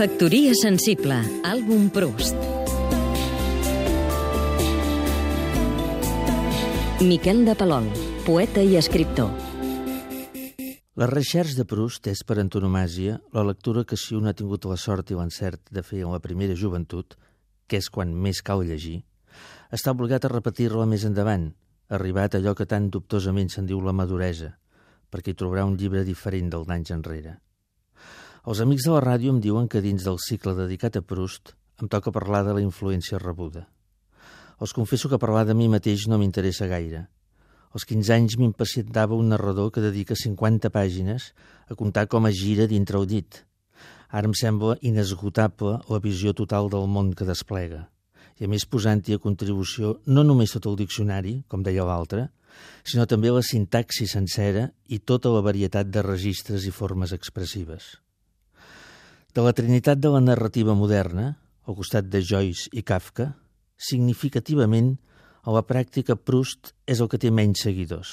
Factoria sensible, àlbum Proust. Miquel de Palol, poeta i escriptor. La Recherche de Proust és, per antonomàsia, la lectura que si un ha tingut la sort i l'encert de fer en la primera joventut, que és quan més cal llegir, està obligat a repetir-la més endavant, arribat a allò que tan dubtosament se'n diu la maduresa, perquè hi trobarà un llibre diferent del d'anys enrere. Els amics de la ràdio em diuen que dins del cicle dedicat a Proust em toca parlar de la influència rebuda. Els confesso que parlar de mi mateix no m'interessa gaire. Als 15 anys m'impacientava un narrador que dedica 50 pàgines a contar com es gira dintre el dit. Ara em sembla inesgotable la visió total del món que desplega i a més posant-hi a contribució no només tot el diccionari, com deia l'altre, sinó també la sintaxi sencera i tota la varietat de registres i formes expressives. De la trinitat de la narrativa moderna, al costat de Joyce i Kafka, significativament, a la pràctica Proust és el que té menys seguidors.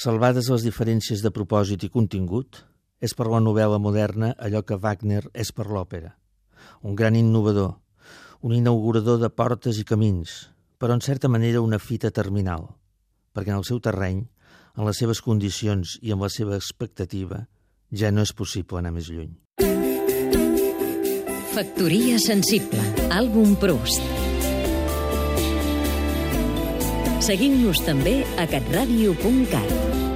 Salvades les diferències de propòsit i contingut, és per la novel·la moderna allò que Wagner és per l'òpera. Un gran innovador, un inaugurador de portes i camins, però en certa manera una fita terminal, perquè en el seu terreny, en les seves condicions i amb la seva expectativa, ja no és possible anar més lluny. Factoria sensible, àlbum Proust. Seguim-nos també a catradio.cat.